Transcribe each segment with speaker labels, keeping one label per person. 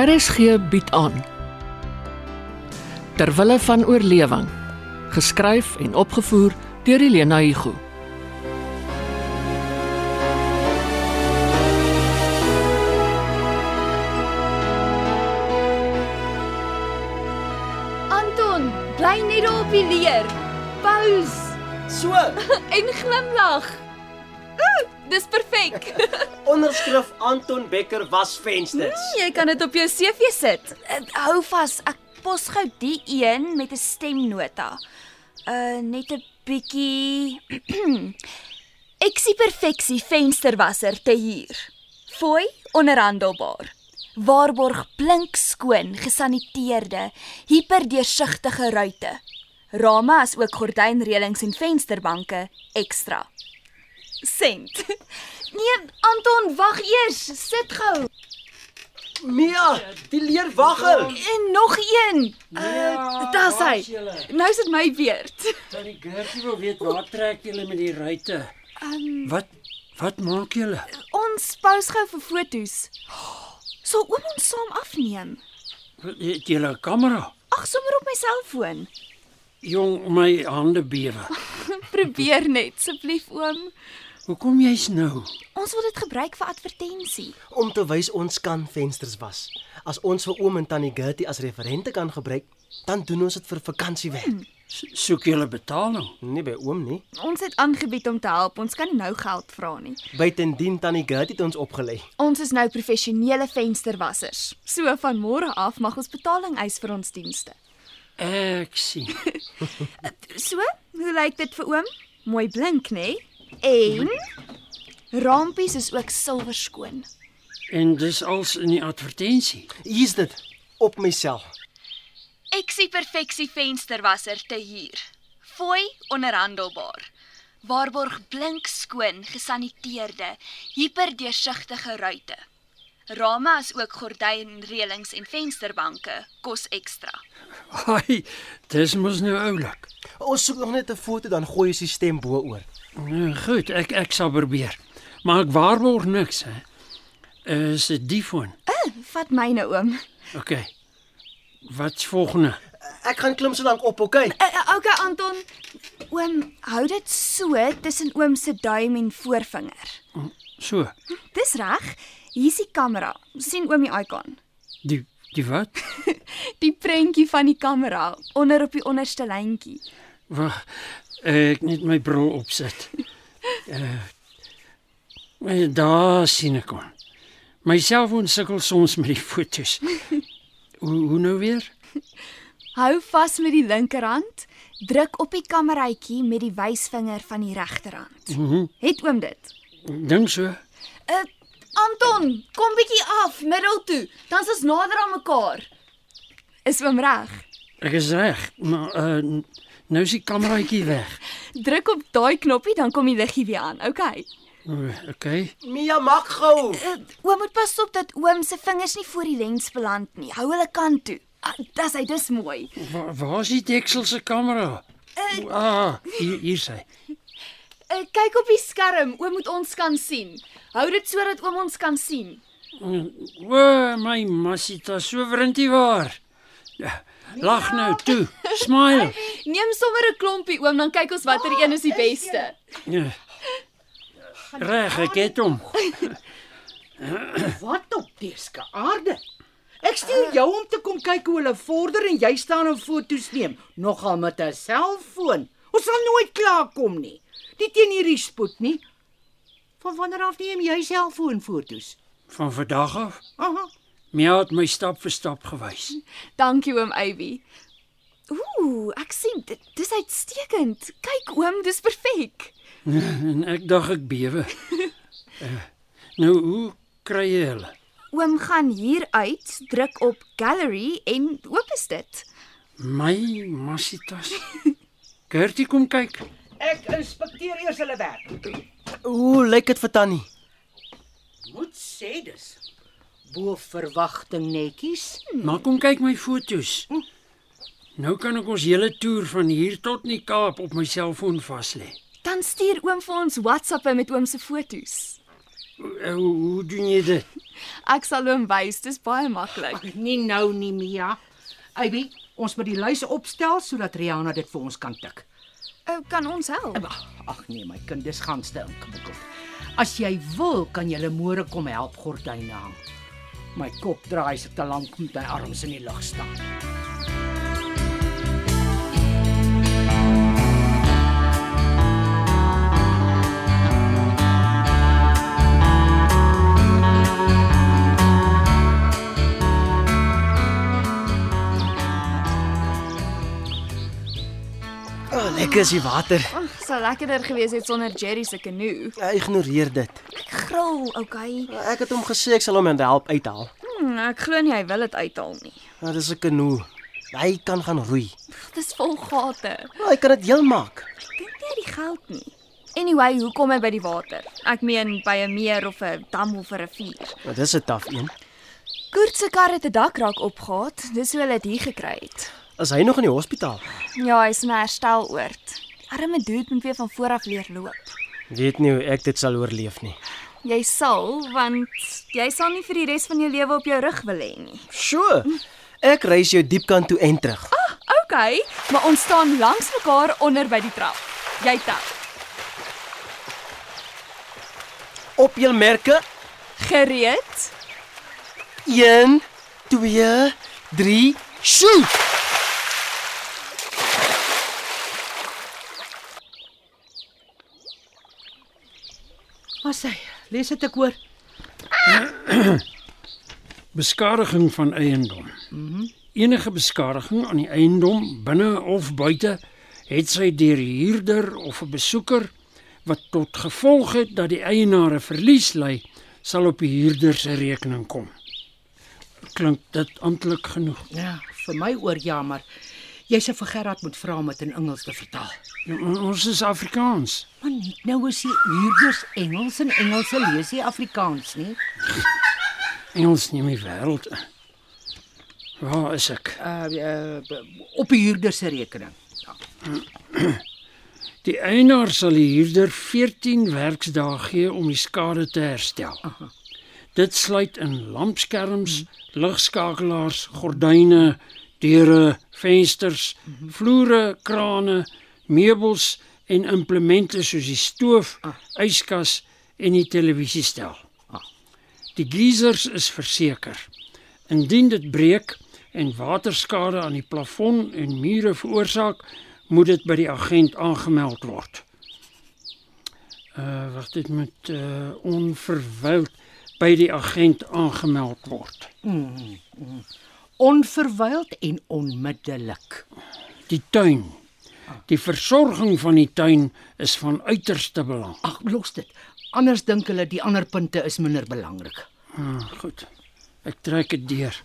Speaker 1: RSG bied aan Terwille van oorlewing geskryf en opgevoer deur Elena Igu
Speaker 2: Anton, bly net daar op die leer. Paus
Speaker 3: So,
Speaker 2: en glimlag. Dis perfek.
Speaker 3: onderskrif Anton Becker was vensters.
Speaker 2: Jy kan dit op jou CV sit. Uh, Hou vas, ek pos gou die een met 'n stemnota. Uh net 'n bietjie Ek sien perfeksie vensterwasser te huur. Fooi onderhandelbaar. Waarborg blink skoon, gesaniteerde, hiperdeursigtige ruite. Rame as ook gordynreëlings en vensterbanke ekstra. Sent. Nee, Anton, wag eers. Sit gou.
Speaker 3: Mia, die leer waggel.
Speaker 2: En nog een. Uh, Daar's hy. Nou is dit my beurt.
Speaker 4: Tannie Gertie wil weet waar trek julle met die ruitte?
Speaker 2: Um,
Speaker 4: Wat wat maak julle?
Speaker 2: ons pos gou vir fotos. Sal oom ons saam afneem?
Speaker 4: Het julle 'n kamera?
Speaker 2: Ag, sommer op my selfoon.
Speaker 4: Jong, my hande bewe.
Speaker 2: Probeer net, asseblief oom.
Speaker 4: Hoekom jy's nou?
Speaker 2: Ons wil dit gebruik vir advertensie.
Speaker 3: Om te wys ons kan vensters was. As ons vir oom en tannie Gertie as referente kan gebruik, dan doen ons dit vir vakansiewerk.
Speaker 4: So- Soek julle betaling?
Speaker 3: Nie by oom nie.
Speaker 2: Ons het aangebied om te help. Ons kan nou geld vra nie.
Speaker 3: Buitendien tannie Gertie het ons opgelei.
Speaker 2: Ons is nou professionele vensterwassers. So van môre af mag ons betaling eis vir ons dienste.
Speaker 4: Ek sien.
Speaker 2: So, hoe lyk dit vir oom? Mooi blink, nê? En rampies is ook silwer skoon.
Speaker 4: En dis als in die advertensie.
Speaker 3: Hier's dit op myself.
Speaker 2: Ek sien perfeksie vensterwasser te huur. Fooi onderhandelbaar. Waarborg blink skoon, gesaniteerde, hiperdeursigtige ruite. Rame as ook gordynreëlings en vensterbanke kos ekstra.
Speaker 4: Ai, dis mos nou oulik.
Speaker 3: Ons soek nog net 'n foto dan gooi ons die stem bo-oor.
Speaker 4: Nou goed, ek ek sal probeer. Maar ek waarborg niks hè. Is dit die foon?
Speaker 2: Vat myne oom.
Speaker 4: OK. Wat's volgende?
Speaker 3: Ek gaan klim so lank op, okay?
Speaker 2: Uh, uh, okay Anton. Oom, hou dit so tussen oom se duim en voorvinger.
Speaker 4: So,
Speaker 2: Dis reg. Hier's die kamera. sien oom die icon.
Speaker 4: die die wat?
Speaker 2: Die prentjie van die kamera onder op die onderste lyntjie.
Speaker 4: Wag. Ek net my bril opsit. Uh, daar sien ek hom. My selfoon sukkel soms met die fotos. Hoe hoe nou weer?
Speaker 2: Hou vas met die linkerhand, druk op die kameraitjie met die wysvinger van die regterhand.
Speaker 4: Mhm.
Speaker 2: Het oom dit?
Speaker 4: Dink so.
Speaker 2: Uh Anton, kom bietjie af, middel toe. Dan's ons nader aan mekaar. Is oom reg?
Speaker 4: Ek is reg, maar uh nou is die kameraitjie weg.
Speaker 2: Druk op daai knoppie dan kom die liggie weer aan. Okay.
Speaker 4: Uh, OK.
Speaker 3: Mia, maak gou.
Speaker 2: Uh, oom moet pas op dat oom se vingers nie voor die lens beland nie. Hou hulle kant toe. Ah, dis hy, dis mooi.
Speaker 4: Waar waar is die deksel se kamera?
Speaker 2: Uh,
Speaker 4: Ah, hier hier sy.
Speaker 2: uh, kyk op die skerm. Oom moet ons kan sien. Hou dit sodat oom ons kan sien.
Speaker 4: O, my masita, so wrintie waar. Ja, Lag nou toe. Smile.
Speaker 2: Neem sommer 'n klompie oom, dan kyk ons watter een is die beste.
Speaker 4: Ja. Reg, ek het hom.
Speaker 5: Wat op deurske aarde? Ek stuur jou om te kom kyk hoe hulle vorder en jy staan en foto's neem, nogal met 'n selfoon. Ons sal nooit klaar kom nie. Nie teen hierdie spoed nie. Van wanneer af neem jy selfoonfoto's?
Speaker 4: Van vandag af.
Speaker 5: Aha.
Speaker 4: Mia het my stap vir stap gewys.
Speaker 2: Dankie oom Ivy. Ooh, ek sien dit dis uitstekend. Kyk oom, dis perfek.
Speaker 4: En ek dink ek bewe. Uh, nou hoe kry jy hulle?
Speaker 2: Oom gaan hier uit, druk op gallery en oop is dit.
Speaker 4: My masitas. Gertie kom kyk.
Speaker 5: Ek inspekteer eers hulle werk.
Speaker 3: Hoe lyk dit vir tannie?
Speaker 5: Moet sê dis bo verwagting netjies.
Speaker 4: Maar kom kyk my fotos. Nou kan ek ons hele toer van hier tot in die Kaap op my selfoon vas lê.
Speaker 2: Dan stuur oom vir ons WhatsAppe met oom se fotos.
Speaker 4: Hoe, hoe doen jy dit?
Speaker 2: Ek sal hom wys, dis baie maklik.
Speaker 5: Nie nou nie, Mia. Abby, ons moet die lys opstel sodat Rihanna dit vir ons kan tik.
Speaker 2: Uh, kan ons help?
Speaker 5: Ag, nee, my kind, dis ganste ingewikkeld. As jy wil, kan jy môre kom help gordyne hang. My kop draai se te lank met my arms in die lug staan.
Speaker 3: Oh, lekker is die water.
Speaker 2: Ag, sou lekkerder gewees het sonder Jerry se kanoe.
Speaker 3: Ek ignoreer dit.
Speaker 2: Ek gril, okay.
Speaker 3: Ek het hom gesê ek sal hom help uithaal.
Speaker 2: Hmm, ek glo nie hy wil dit uithaal nie.
Speaker 3: Nou dis 'n kanoe. Hy kan gaan roei.
Speaker 2: Dis vol gate.
Speaker 3: Nou, hy kan dit heel maak.
Speaker 2: Ek dink nie hy het die geld nie. Anyway, hoe kom hy by die water? Ek meen by 'n meer of 'n dam of 'n rivier.
Speaker 3: Nou dis 'n taaf een.
Speaker 2: Koert se kar het 'n dakrak opgehaat. Dis hoe hulle dit hier gekry het.
Speaker 3: Is hy nog in die hospitaal?
Speaker 2: Ja, hy's in 'n hersteloord. Arme dude moet weer van voor af leer loop.
Speaker 3: Weet nie hoe ek dit sal oorleef nie.
Speaker 2: Jy sal, want jy sal nie vir die res van jou lewe op jou rug wil hê nie.
Speaker 3: Sjoe. Ek reis jou diepkant toe en terug.
Speaker 2: Okay, maar ons staan langs mekaar onder by die trap. Jy tel.
Speaker 3: Op jou merke.
Speaker 2: Gereed?
Speaker 3: 1 2 3 shoot.
Speaker 5: As hy, lees dit ek hoor.
Speaker 4: Beskadiging van eiendom. Enige beskadiging aan die eiendom binne of buite het sy deur huurder of 'n besoeker wat tot gevolg het dat die eienaar 'n verlies ly, sal op die huurder se rekening kom. Klink dit amptelik genoeg?
Speaker 5: Ja, vir my oor ja, maar jy sê vir Gerard moet vra om dit in Engels te vertaal.
Speaker 4: Ja, ons is Afrikaans.
Speaker 5: Maar nie nou is die huurders Engels en Engelse lees nie Afrikaans nie.
Speaker 4: Engels neem die wêreld in. Waar is ek?
Speaker 5: Uh, uh op die huurder se rekening.
Speaker 4: Die eienaar sal die huurder 14 werksdae gee om die skade te herstel. Aha. Dit sluit in lampskerms, ligskakelaars, gordyne, deure, vensters, vloere, krane, meubels en implemente soos die stoof, yskas en die televisiestel. Die geisers is verseker. Indien dit breek en waterskade aan die plafon en mure veroorsaak, moet dit by die agent aangemeld word. Uh wat dit moet uh onverwyld by die agent aangemeld word.
Speaker 5: Onverwyld en onmiddellik.
Speaker 4: Die tuin. Die versorging van die tuin is van uiterste belang.
Speaker 5: Ag, los dit. Anders dink hulle die ander punte is minder belangrik.
Speaker 4: Ah, goed. Ek trek dit deur.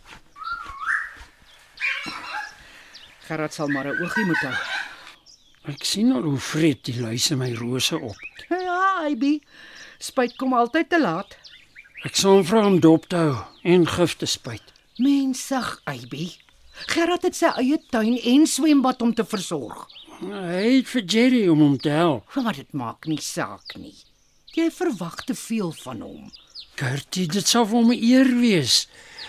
Speaker 5: Gerard sal maar 'n oogie moet hou.
Speaker 4: Ek sien al hoe vreet die luise my rose op.
Speaker 5: Ja, Abby. Spyt kom altyd te laat.
Speaker 4: Ek sal hom vra om dop te hou en gif te spuit.
Speaker 5: Mensig, Abby. Gerard het sy eie tuin en swembad om te versorg.
Speaker 4: Hy het vir Jerry om hom te help.
Speaker 5: Maar dit maak nie saak nie. Jy verwag te veel van hom.
Speaker 4: Gertie, dit sou vir hom 'n eer wees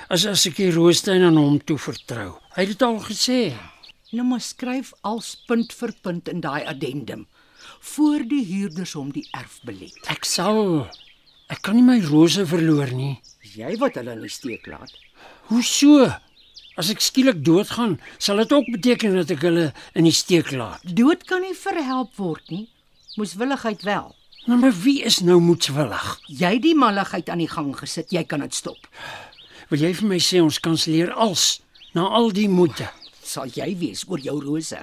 Speaker 4: as as ek die roostuin aan hom toe vertrou. Hy het dit al gesê.
Speaker 5: Nou maar skryf als punt vir punt in daai addendum voor die huurders hom die erf belet.
Speaker 4: Ek sal ek kan nie my rose verloor nie.
Speaker 5: Jy wat hulle in die steek laat.
Speaker 4: Hoe so? As ek skielik doodgaan, sal dit ook beteken dat ek hulle in die steek laat.
Speaker 5: Dood kan nie verhelp word nie. Moeswilligheid wel.
Speaker 4: Nou maar wie is nou moedswillig?
Speaker 5: Jy die malligheid aan die gang gesit, jy kan dit stop.
Speaker 4: Wil jy vir my sê ons kanselleer als na al die moeite?
Speaker 5: Sal jy wees oor jou rose?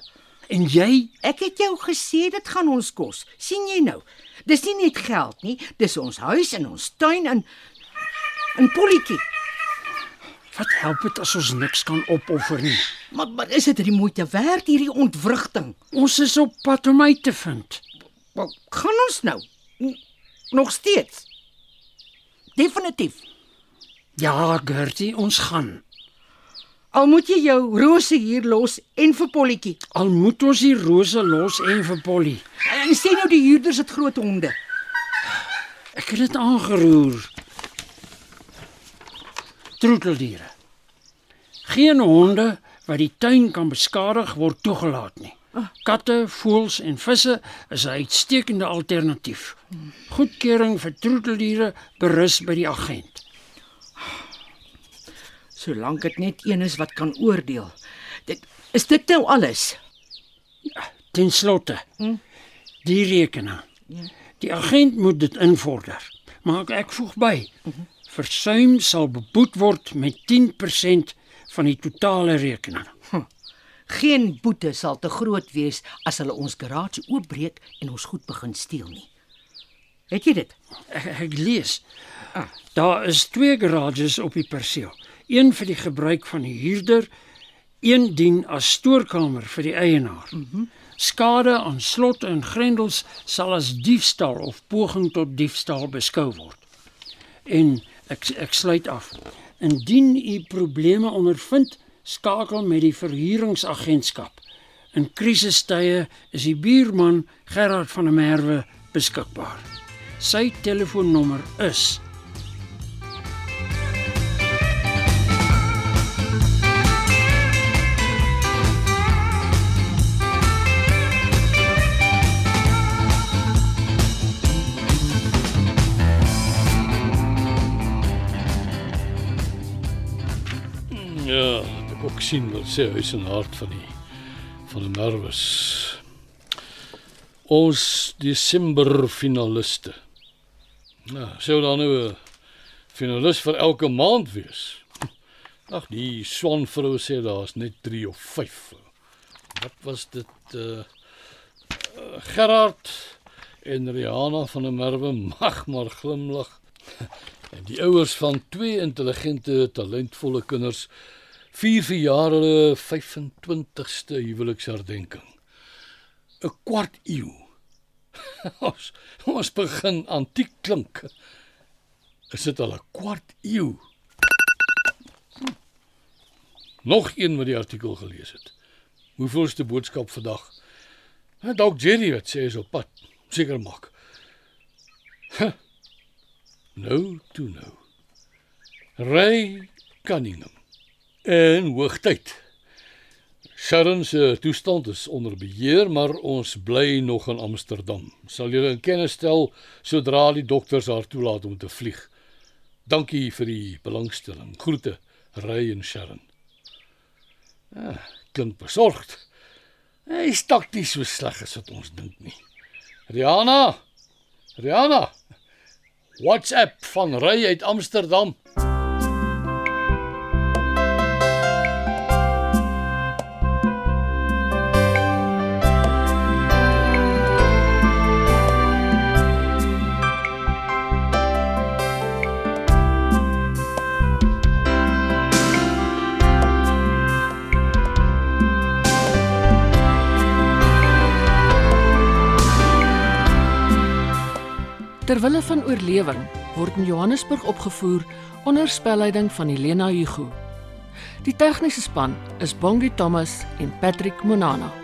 Speaker 4: En jy?
Speaker 5: Ek het jou gesê dit gaan ons kos. sien jy nou? Dis nie net geld nie, dis ons huis en ons tuin en 'n polletjie.
Speaker 4: Wat help dit as ons niks kan opoffer nie?
Speaker 5: Maar maar is dit die moeite werd hierdie ontwrigting?
Speaker 4: Ons is op pad om uit te vind.
Speaker 5: Wel, gaan ons nou? Nog steeds? Definitief.
Speaker 4: Ja, Gertie, ons gaan.
Speaker 5: Al moet jy jou rose hier los en vir polletjie.
Speaker 4: Al moet ons die rose los en vir Polly.
Speaker 5: En sê nou die huurders het groot honde.
Speaker 4: Ek het dit aangeroer. Troeteldiere. Geen honde wat die tuin kan beskadig word toegelaat nie. Katte, voëls en visse is 'n uitstekende alternatief. Goedkeuring vir troeteldiere berus by die agent.
Speaker 5: Solank dit net een is wat kan oordeel. Dit is dit nou alles.
Speaker 4: Ten slotte, die rekenaar. Die agent moet dit invorder. Maar ek voeg by, versuim sal beboet word met 10% van die totale rekening.
Speaker 5: Geen boete sal te groot wees as hulle ons garage oopbreek en ons goed begin steel nie. Het jy dit?
Speaker 4: Ek, ek lees. Daar is twee garages op die perseel. Een vir die gebruik van die huurder, een dien as stoorkamer vir die eienaar. Mm -hmm. Skade aan slotte en grendels sal as diefstal of poging tot diefstal beskou word. En Ek ek sluit af. Indien u probleme ondervind, skakel met die verhuuringsagentskap. In krisistye is die buurman Gerard van der Merwe beskikbaar. Sy telefoonnommer is
Speaker 6: 082 sien wat sê huis en hart van die van die nerves. Ons Desember finaliste. Nou, sou dan nou 'n finalis vir elke maand wees. Ag, die Swan vrou sê daar's net 3 of 5. Wat was dit uh, uh Gerard en Rihanna van der Merwe mag maar glimlag. En die ouers van twee intelligente, talentvolle kinders vier vir jaar hulle 25ste huweliksherdenking. 'n Kwart eeu. ons, ons begin antiek klink. Is dit al 'n kwart eeu? Hm. Nog een wat die artikel gelees het. Hoeveelste boodskap vandag? Dalk Jerry wat sê is op pad. Seker maak. Huh. Nou toe nou. Ry Cunningham. En hoogtyd. Sharon se toestand is onder beheer, maar ons bly nog in Amsterdam. Sal julle in kennis stel sodra die dokters haar toelaat om te vlieg. Dankie vir die belangstelling. Groete, Ry en Sharon. Ah, klink besorgd. Hy is takties so sleg as wat ons dink nie. Rihanna. Rihanna. WhatsApp van Ry uit Amsterdam.
Speaker 1: Terwille van oorlewing word in Johannesburg opgevoer onder spelleiding van Helena Hugo. Die tegniese span is Bongie Thomas en Patrick Monana.